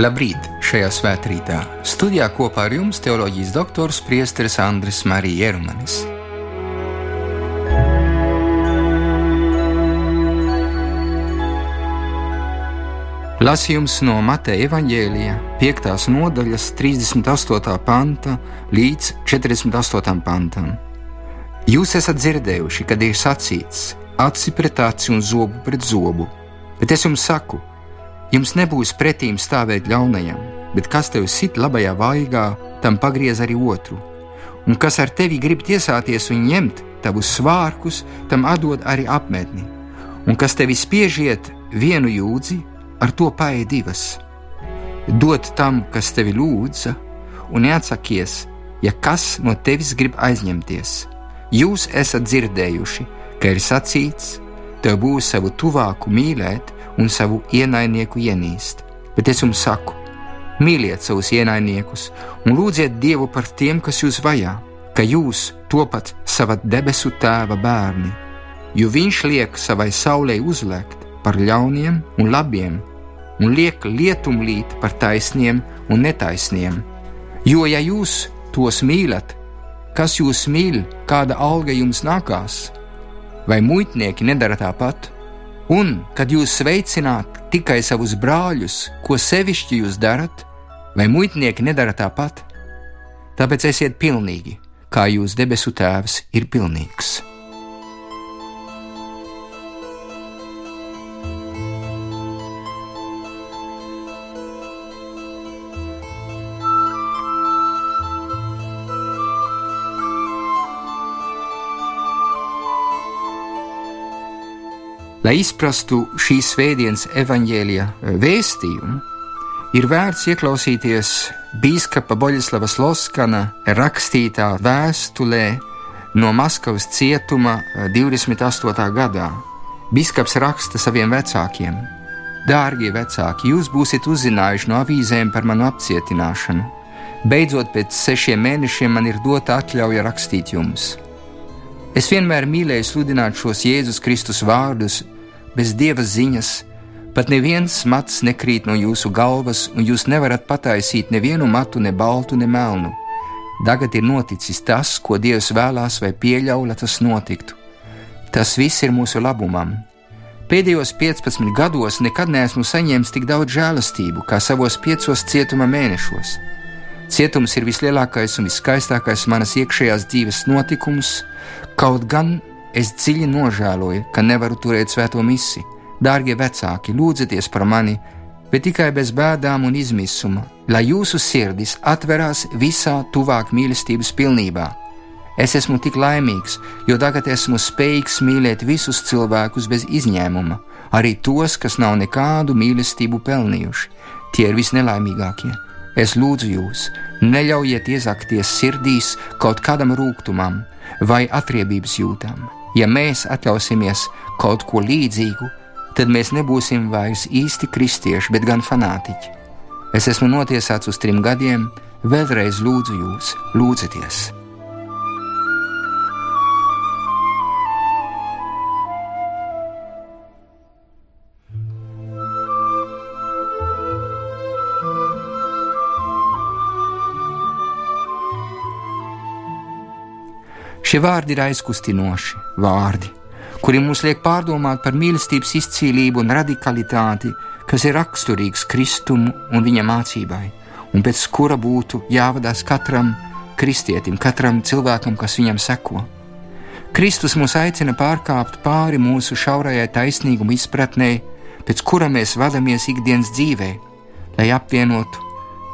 Labrīt! Šajā svētkrītā studijā kopā ar jums teoloģijas doktors Priesteris Andris Marija Jerumanis. Lasījums no Mateja Evanģēlija 5. nodaļas 38. panta līdz 48. pantam. Jūs esat dzirdējuši, kad ir sacīts: aci pret aci un zobu pret zobu, bet es jums saku, Jums nebūs pretīm stāvēt ļaunajam, bet kas tev sit labajā vaigā, tam pagriez arī otru. Un kas ar tevi grib tiesāties un ņemt tavus svārkus, tam atdod arī apmetni. Un kas tevi spiežiet vienu jūdzi, ar to paēd divas. Dod tam, kas tevi lūdza, un neatsakies, ja kas no tevis grib aizņemties. Jūs esat dzirdējuši, ka ir sacīts, tev būs savu tuvāku mīlēt, un savu ienaidnieku ienīst. Bet es jums saku, mīliet savus ienaidniekus un lūdziet Dievu par tiem, kas jūs vajā, ka jūs topat sava debesu tēva bērni, jo Viņš liek savai saulē uzlēkt par ļauniem un labiem, un liek lietumlīt par taisniem un netaisniem. Jo, ja jūs tos mīlat, kas jūs mīl, kāda alga jums nākās, vai muitnieki nedara tāpat? Un, kad jūs sveicināt tikai savus brāļus, ko sevišķi jūs darat, vai muitnieki nedara tāpat? Tāpēc esiet pilnīgi, kā jūs debesu Tēvs ir pilnīgs. Lai izprastu šīs svētdienas evaņģēlija eh, vēstījumu, ir vērts ieklausīties biskupa Boļislava Sloskana rakstītā vēstulē no Maskavas cietuma 28. Eh, gadā. Biskups raksta saviem vecākiem: Dārgie vecāki, jūs būsiet uzzinājuši no avīzēm par manu apcietināšanu. Beidzot, pēc sešiem mēnešiem man ir dota atļauja rakstīt jums. Es vienmēr mīlēju sludināt šos Jēzus Kristus vārdus, bez dieva ziņas, pat neviens mats nekrīt no jūsu galvas, un jūs nevarat pataisīt nevienu matu, ne baltu, ne melnu. Tagad ir noticis tas, ko Dievs vēlās vai pieļauj, lai tas notiktu. Tas viss ir mūsu labumam. Pēdējos 15 gados nekad neesmu saņēmis tik daudz žēlastību kā savos piecos cietuma mēnešos. Cietums ir vislielākais un viskaistākais manas iekšējās dzīves notikums, kaut gan Es dziļi nožēloju, ka nevaru turēt svēto misiju. Dārgie vecāki, lūdzieties par mani, bet tikai bez bēdām un izmisuma, lai jūsu sirdis atverās visā tuvāk mīlestības pilnībā. Es esmu tik laimīgs, jo tagad esmu spējīgs mīlēt visus cilvēkus bez izņēmuma, arī tos, kas nav nekādu mīlestību pelnījuši. Tie ir visnelaimīgākie. Es lūdzu jūs, neļaujiet iezakties sirdīs kaut kādam rūkumam vai atriebības jūtām Ja mēs atļausimies kaut ko līdzīgu, tad mēs nebūsim vairs īsti kristieši, bet gan fanātiķi. Es esmu notiesāts uz trim gadiem, vēlreiz lūdzu jūs, lūdzieties! Šie vārdi ir aizkustinoši vārdi, kuri mums liek pārdomāt par mīlestības izcīlību un radikalitāti, kas ir raksturīgs Kristumu un viņa mācībai, un pēc kura būtu jāvadās katram kristietim, katram cilvēkam, kas viņam seko. Kristus mūs aicina pārkāpt pāri mūsu šaurajai taisnīguma izpratnē, pēc kura mēs vadāmies ikdienas dzīvē, lai apvienotu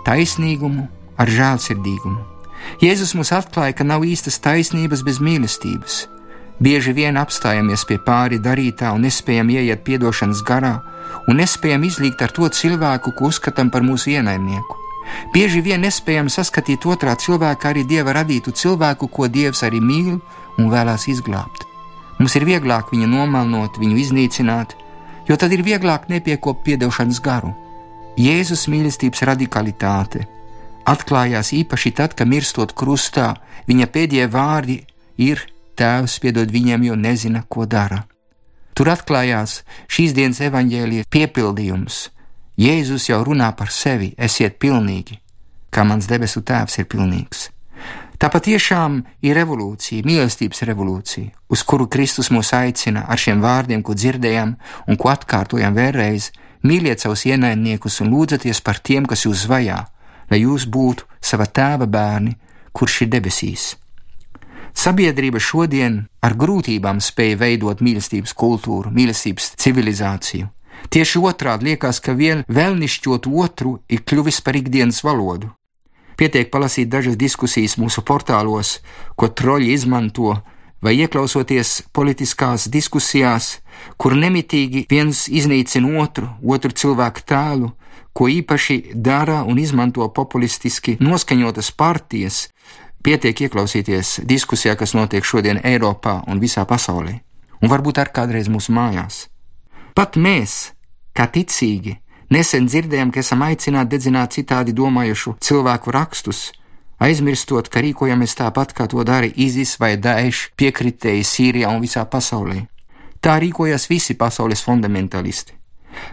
taisnīgumu ar žēlsirdīgumu Jēzus mums atklāja, ka nav īstas taisnības bez mīlestības. Bieži vien apstājamies pie pāri darītā un nespējam ieiet atdošanas garā, un nespējam izlīgt ar to cilvēku, ko uzskatām par mūsu ienaidnieku. Bieži vien nespējam saskatīt otrā cilvēkā arī dieva radītu cilvēku, ko dievs arī mīl un vēlās izglābt. Mums ir vieglāk viņu nomalnot, viņu iznīcināt, jo tad ir vieglāk nepiekopt atdošanas garu. Jēzus mīlestības radikalitāte atklājās īpaši tad, kad mirstot krustā, viņa pēdējie vārdi ir: Tēvs piedod viņiem, jo nezina, ko dara. Tur atklājās šīs dienas evaņģēlīja piepildījums, Jēzus jau runā par sevi: esiet pilnīgi, kā mans debesu tēvs ir pilnīgs. Tā patiešām ir revolūcija, mīlestības revolūcija, uz kuru Kristus mūs aicina ar šiem vārdiem, ko dzirdējām un ko atkārtojam vēlreiz. Mīliet savus ienaidniekus un lūdzieties par tiem, kas jūs vajā, lai jūs būtu sava tēva bērni, kurš ir debesīs. Sabiedrība šodien ar grūtībām spēja veidot mīlestības kultūru, mīlestības civilizāciju. Tieši otrādi liekas, ka vien vēlnišķot otru ir kļuvis par ikdienas valodu. Pietiek palasīt dažas diskusijas mūsu portālos, ko troļi izmanto, vai ieklausoties politiskās diskusijās, kur nemitīgi viens iznīcina otru, otru cilvēku tēlu, ko īpaši dara un izmanto populistiski noskaņotas partijas. Pietiek ieklausīties diskusijā, kas notiek šodien Eiropā un visā pasaulē, un varbūt arī kādreiz mūsu mājās. Pat mēs, kā ticīgi, Nesen dzirdējām, ka esam aicināti dedzināt citādi domājušu cilvēku rakstus, aizmirstot, ka rīkojamies tāpat, kā to dara Izis vai Daesh piekritēji Sīrijā un visā pasaulē. Tā rīkojas visi pasaules fundamentalisti.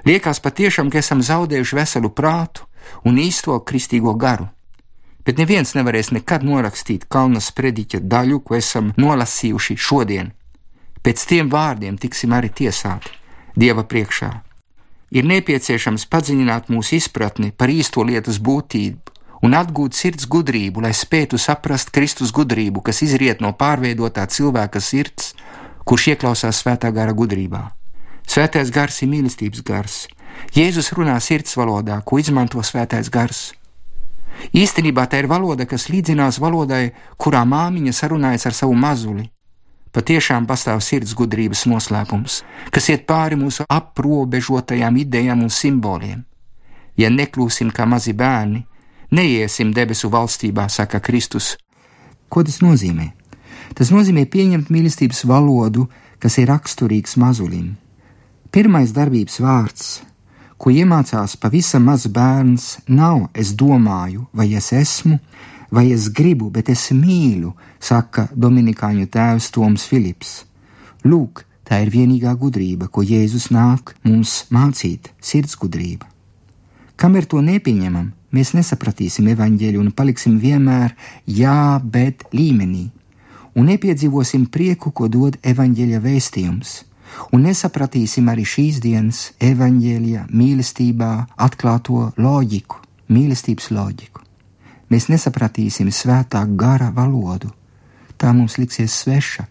Liekas patiešām, ka esam zaudējuši veselu prātu un īsto kristīgo garu. Bet neviens nevarēs nekad norakstīt kalnas prediķa daļu, ko esam nolasījuši šodien. Pēc tiem vārdiem tiksim arī tiesāti Dieva priekšā ir nepieciešams padziļināt mūsu izpratni par īsto lietas būtību un atgūt sirds gudrību, lai spētu saprast Kristus gudrību, kas izriet no pārveidotā cilvēka sirds, kurš ieklausās svētā gara gudrībā. Svētais gars ir mīlestības gars. Jēzus runā sirds valodā, ko izmanto svētais gars. Īstenībā tā ir valoda, kas līdzinās valodai, kurā māmiņa sarunājas ar savu mazuli, patiešām pastāv sirds gudrības noslēpums, kas iet pāri mūsu aprobežotajām idejām un simboliem. Ja nekļūsim kā mazi bērni, neiesim debesu valstībā, saka Kristus. Ko tas nozīmē? Tas nozīmē pieņemt mīlestības valodu, kas ir raksturīgs mazulim. Pirmais darbības vārds, ko iemācās pavisam mazs bērns, nav es domāju, vai es esmu, vai es gribu, bet es mīlu, saka Dominikāņu tēvs Toms Filips. Lūk, tā ir vienīgā gudrība, ko Jēzus nāk mums mācīt - sirds gudrība. Kamēr to nepieņemam, mēs nesapratīsim evaņģēļu un paliksim vienmēr jā, bet līmenī, un nepiedzīvosim prieku, ko dod evaņģēļa vēstījums, un nesapratīsim arī šīs dienas evaņģēļa mīlestībā atklāto loģiku, mīlestības loģiku. Mēs nesapratīsim svētā gara valodu. Tā mums liksies sveša,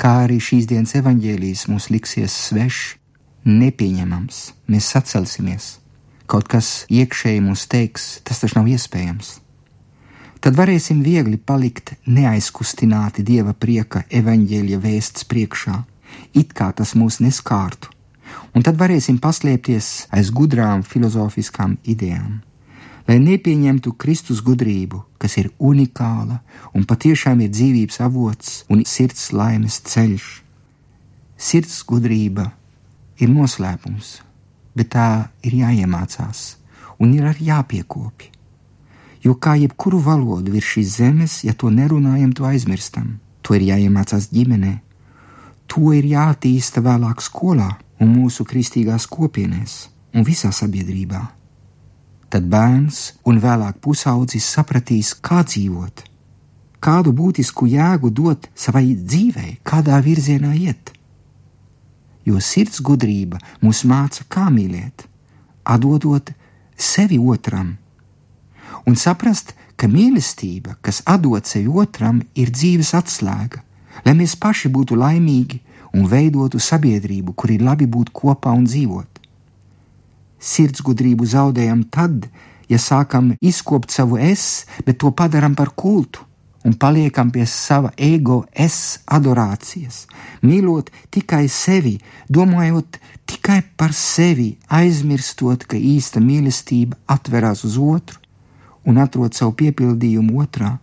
kā arī šīs dienas evaņģēlijas mums liksies svešs, nepieņemams. Mēs sacelsimies, kaut kas iekšēji mums teiks, tas taču nav iespējams. Tad varēsim viegli palikt neaizkustināti dieva prieka evaņģēlja vēsts priekšā, it kā tas mūs neskārtu, un tad varēsim paslēpties aiz gudrām filozofiskām idejām lai nepieņemtu Kristus gudrību, kas ir unikāla un patiešām ir dzīvības avots un sirds laimes ceļš. Sirds gudrība ir noslēpums, bet tā ir jāiemācās un ir arī jāpiekopja. Jo kā jebkuru valodu virs šīs zemes, ja to nerunājam, to aizmirstam. To ir jāiemācās ģimenē, to ir jāattīsta vēlāk skolā un mūsu kristīgās kopienēs un visā sabiedrībā tad bērns un vēlāk pusaudzis sapratīs, kā dzīvot, kādu būtisku jēgu dot savai dzīvei, kādā virzienā iet. Jo sirds gudrība mūs māca, kā mīlēt, atdodot sevi otram, un saprast, ka mīlestība, kas atdod sevi otram, ir dzīves atslēga, lai mēs paši būtu laimīgi un veidotu sabiedrību, kur ir labi būt kopā un dzīvot. Sirdsgudrību zaudējam tad, ja sākam izkopt savu es, bet to padaram par kultu un paliekam pie sava ego es adorācijas, mīlot tikai sevi, domājot tikai par sevi, aizmirstot, ka īsta mīlestība atverās uz otru un atrod savu piepildījumu otrā.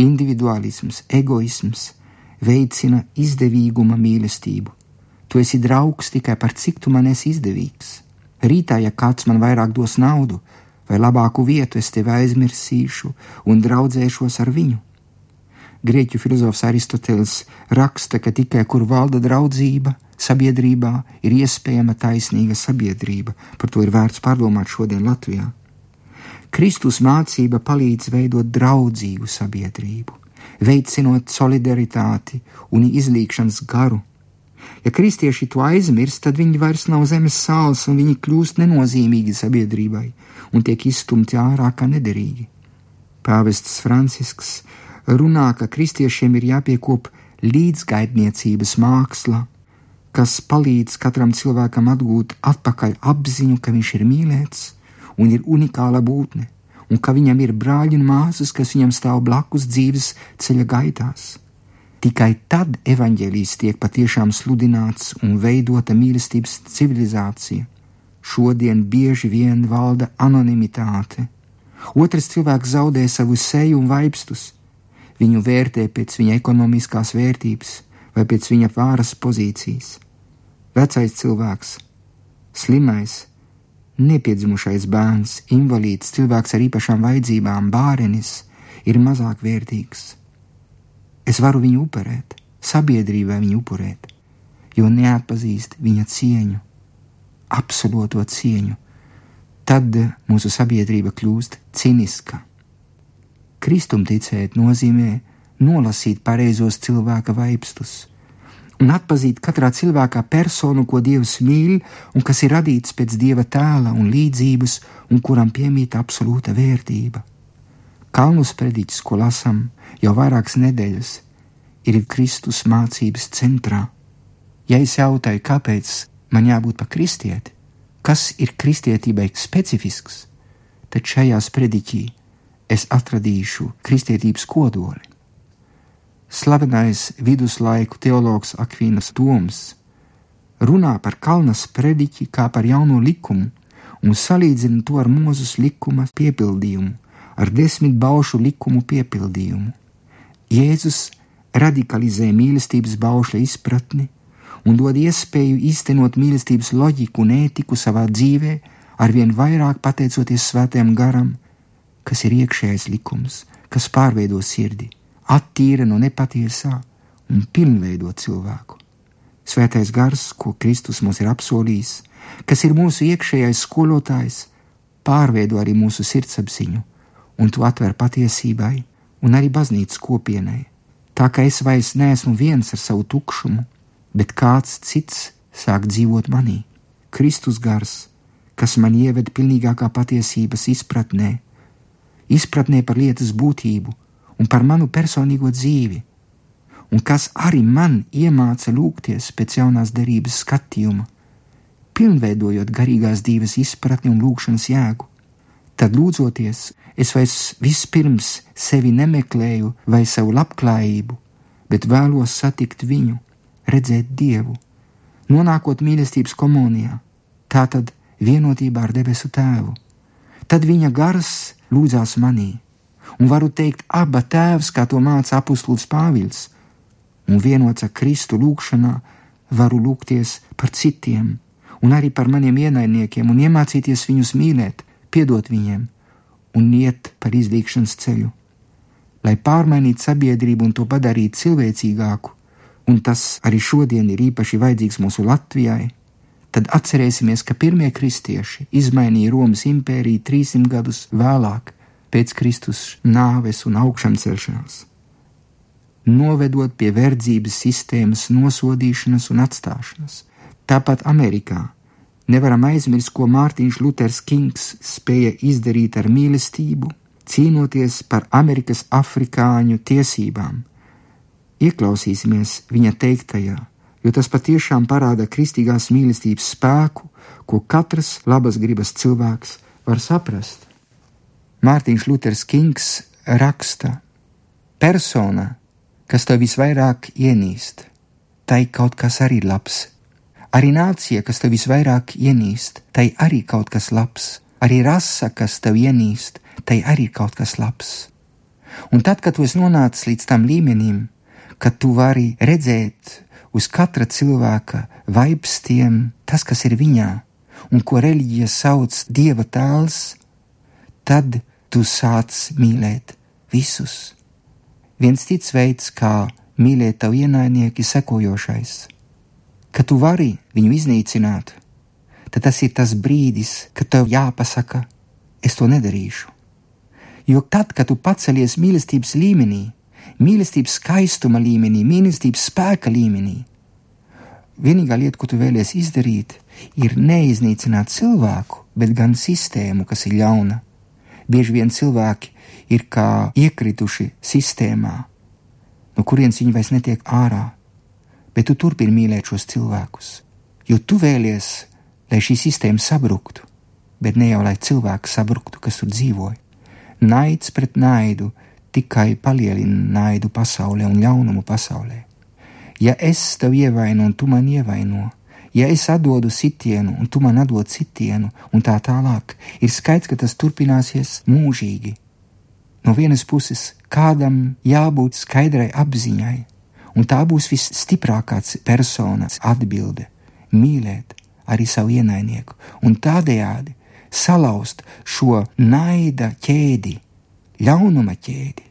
Individualisms, egoisms veicina izdevīguma mīlestību. Tu esi draugs tikai par cik tu man esi izdevīgs. Rītā, ja kāds man vairāk dos naudu vai labāku vietu, es tevi aizmirsīšu un draudzēšos ar viņu. Grieķu filozofs Aristoteles raksta, ka tikai kur valda draudzība, sabiedrībā ir iespējama taisnīga sabiedrība. Par to ir vērts pārdomāt šodien Latvijā. Kristus mācība palīdz veidot draudzīgu sabiedrību, veicinot solidaritāti un izlīkšanas garu. Ja kristieši to aizmirst, tad viņi vairs nav zemes sāls un viņi kļūst nenozīmīgi sabiedrībai un tiek izstumti ārā kā nederīgi. Pāvests Francisks runā, ka kristiešiem ir jāpiekop līdzgaidniecības māksla, kas palīdz katram cilvēkam atgūt atpakaļ apziņu, ka viņš ir mīlēts un ir unikāla būtne, un ka viņam ir brāļi un māsas, kas viņam stāv blakus dzīves ceļa gaitās. Tikai tad evaņģēlijs tiek patiešām sludināts un veidota mīlestības civilizācija. Šodien bieži vien valda anonimitāte. Otrs cilvēks zaudē savu seju un vaipstus. Viņu vērtē pēc viņa ekonomiskās vērtības vai pēc viņa vāras pozīcijas. Vecais cilvēks, slimais, Nepiedzimušais bērns, invalīds, cilvēks ar īpašām vajadzībām, bārenis ir mazāk vērtīgs. Es varu viņu upurēt, sabiedrībai viņu upurēt, jo neatpazīst viņa cieņu, absolūto cieņu. Tad mūsu sabiedrība kļūst ciniska. Kristumticēt nozīmē nolasīt pareizos cilvēka vaipstus un atpazīt katrā cilvēkā personu, ko Dievs mīl un kas ir radīts pēc Dieva tēla un līdzības un kuram piemīt absolūta vērtība. Kalnu sprediķis, ko lasām jau vairākas nedēļas, ir Kristus mācības centrā. Ja es jautāju, kāpēc man jābūt par kristieti, kas ir kristietībai specifisks, tad šajā sprediķī es atradīšu kristietības kodoli. Slavenais viduslaiku teologs Akvīnas Toms runā par kalnas prediķi kā par jauno likumu un salīdzina to ar Mūzes likuma piepildījumu, ar desmit baušu likumu piepildījumu. Jēzus radikalizē mīlestības baušļa izpratni un dod iespēju īstenot mīlestības loģiku un ētiku savā dzīvē, arvien vairāk pateicoties svētajam garam, kas ir iekšējais likums, kas pārveido sirdi attīra no nepatiesā un pilnveido cilvēku. Svētais gars, ko Kristus mums ir apsolījis, kas ir mūsu iekšējais skolotājs, pārveido arī mūsu sirdsapziņu un to atver patiesībai un arī baznīcas kopienai. Tā kā es vairs neesmu viens ar savu tukšumu, bet kāds cits sāk dzīvot manī. Kristus gars, kas man ieved pilnīgākā patiesības izpratnē, izpratnē par lietas būtību, un par manu personīgo dzīvi, un kas arī man iemāca lūgties pēc jaunās derības skatījuma, pilnveidojot garīgās dzīves izpratni un lūgšanas jēgu. Tad lūdzoties, es vairs vispirms sevi nemeklēju vai savu labklājību, bet vēlos satikt viņu, redzēt Dievu, nonākot mīlestības komunijā, tātad vienotībā ar debesu Tēvu. Tad viņa gars lūdzās manī, un varu teikt, aba tēvs, kā to māca apustulis Pāvils, un vienots ar Kristu lūgšanā, varu lūgties par citiem, un arī par maniem ienaidniekiem, un iemācīties viņus mīlēt, piedot viņiem un iet par izdīkšanas ceļu. Lai pārmainītu sabiedrību un to padarītu cilvēcīgāku, un tas arī šodien ir īpaši vajadzīgs mūsu Latvijai, tad atcerēsimies, ka pirmie kristieši izmainīja Romas impēriju 300 gadus vēlāk, pēc Kristus nāves un augšāmcelšanās, novedot pie verdzības sistēmas nosodīšanas un atstāšanas. Tāpat Amerikā nevaram aizmirst, ko Mārtiņš Luters Kings spēja izdarīt ar mīlestību, cīnoties par Amerikas afrikāņu tiesībām. Ieklausīsimies viņa teiktajā, jo tas patiešām parāda kristīgās mīlestības spēku, ko katrs labas gribas cilvēks var saprast. Mārtiņš Luters Kings raksta: Persona, kas tev visvairāk ienīst, tai kaut kas arī labs. Arī nācija, kas tev visvairāk ienīst, tai arī kaut kas labs. Arī rasa, kas tev ienīst, tai arī kaut kas labs. Un tad, kad tu esi nonācis līdz tam līmenim, kad tu vari redzēt uz katra cilvēka vaipstiem tas, kas ir viņā, un ko reliģija sauc Dieva tēls, tad tu sāc mīlēt visus. Viens cits veids, kā mīlēt tavu ienaidnieku, ir sekojošais: ka tu vari viņu iznīcināt, tad tas ir tas brīdis, kad tev jāpasaka, es to nedarīšu. Jo tad, kad tu pacelies mīlestības līmenī, mīlestības skaistuma līmenī, mīlestības spēka līmenī, vienīgā lieta, ko tu vēlies izdarīt, ir neiznīcināt cilvēku, bet gan sistēmu, kas ir ļauna. Bieži vien cilvēki ir kā iekrituši sistēmā, no kurienes viņi vairs netiek ārā, bet tu turpini mīlēt šos cilvēkus, jo tu vēlies, lai šī sistēma sabruktu, bet ne jau lai cilvēki sabruktu, kas tur dzīvoja. Naids pret naidu tikai palielina naidu pasaulē un ļaunumu pasaulē. Ja es tev ievainu un tu man ievaino, ja es atdodu sitienu un tu man atdod sitienu un tā tālāk, ir skaidrs, ka tas turpināsies mūžīgi. No vienas puses, kādam jābūt skaidrai apziņai, un tā būs visstiprākā personas atbilde - mīlēt arī savu ienaidnieku, un tādējādi salauzt šo naida ķēdi, ļaunuma ķēdi.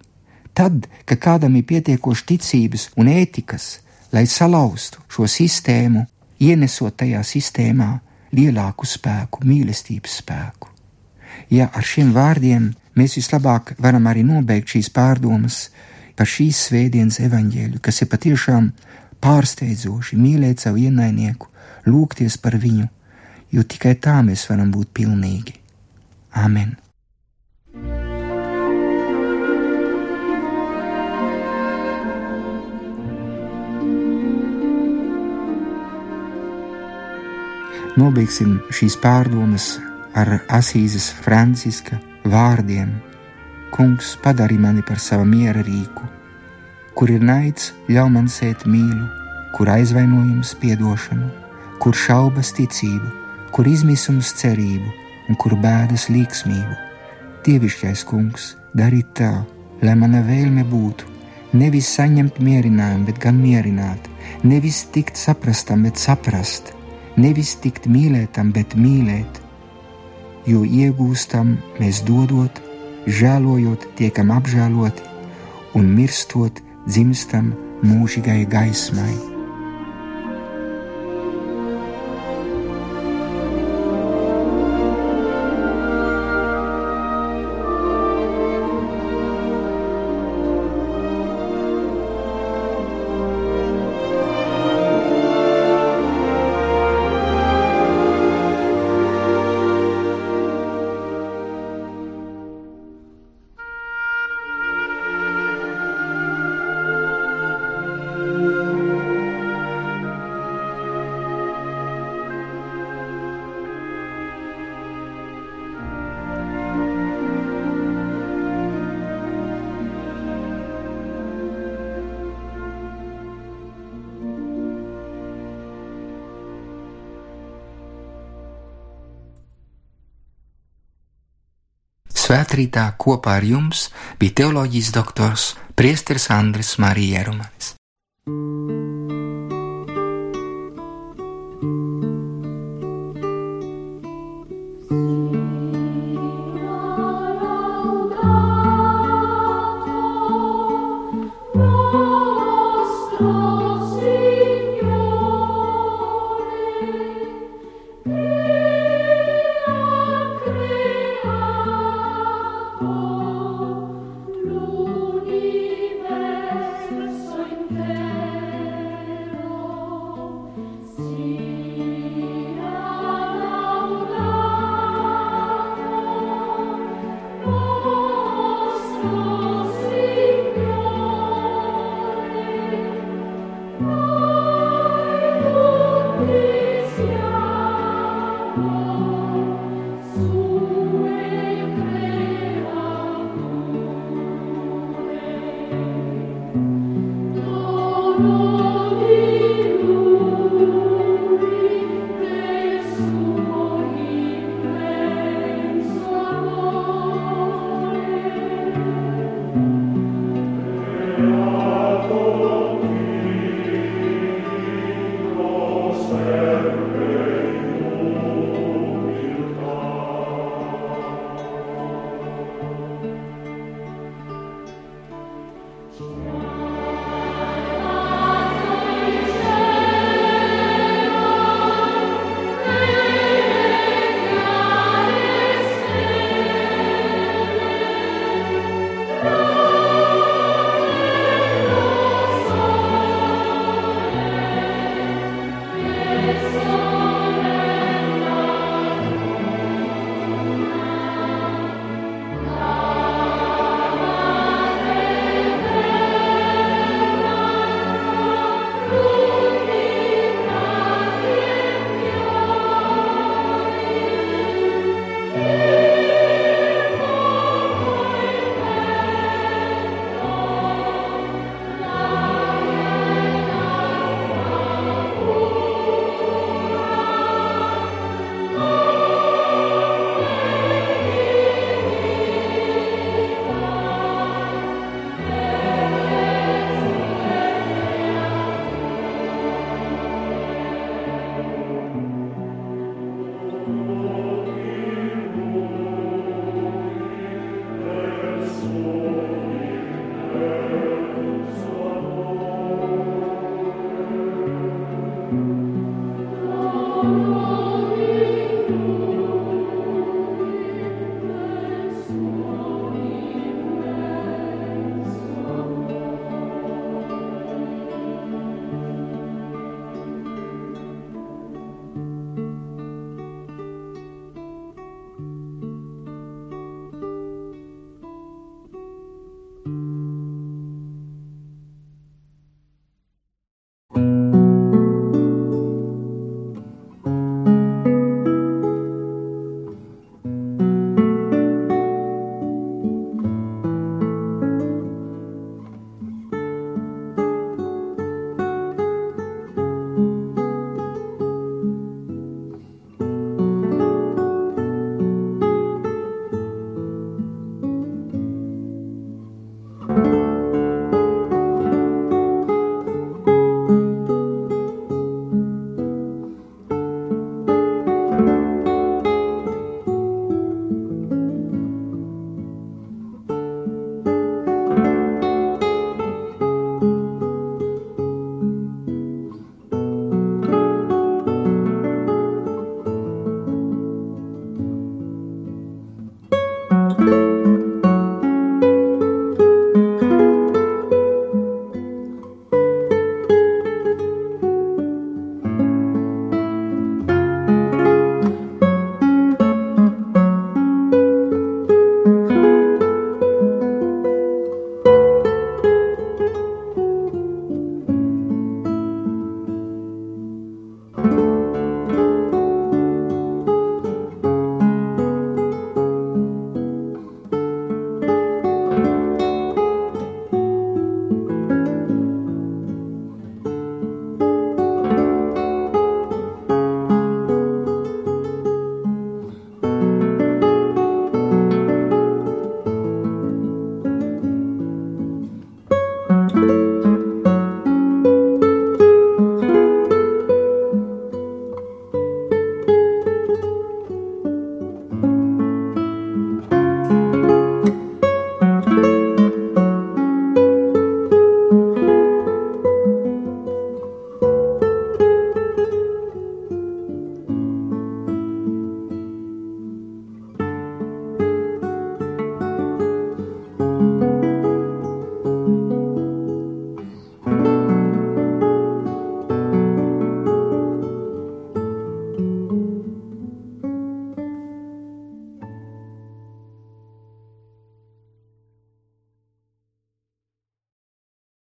Tad, kad kādam ir pietiekoši ticības un ētikas, lai salauztu šo sistēmu, ienesot tajā sistēmā lielāku spēku, mīlestības spēku. Ja ar šiem vārdiem mēs vislabāk varam arī nobeigt šīs pārdomas par šīs svētdienas evaņģēļu, kas ir patiešām pārsteidzoši mīlēt savu ienaidnieku, lūgties par viņu, jo tikai tā mēs varam būt pilnīgi. Āmen! Nobeigsim šīs pārdomas ar Asīzes Franciska vārdiem: Kungs, padari mani par savu miera rīku, kur ir naids, ļauj man sēt mīlu, kur aizvainojums piedošanu, kur šaubas ticību, kur izmisums cerību un kur bēdas līksmību. Dievišķais kungs, dari tā, lai mana vēlme būtu nevis saņemt mierinājumu, bet gan mierināt, nevis tikt saprastam, bet saprast nevis tikt mīlētam, bet mīlēt, jo iegūstam mēs dodot, žēlojot, tiekam apžēloti un mirstot, dzimstam mūžīgai gaismai. Svētrītā kopā ar jums bija teoloģijas doktors Priesteris Andris Marija Jerumanis.